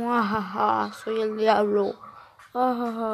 哇哈哈，所以例如，啊哈哈。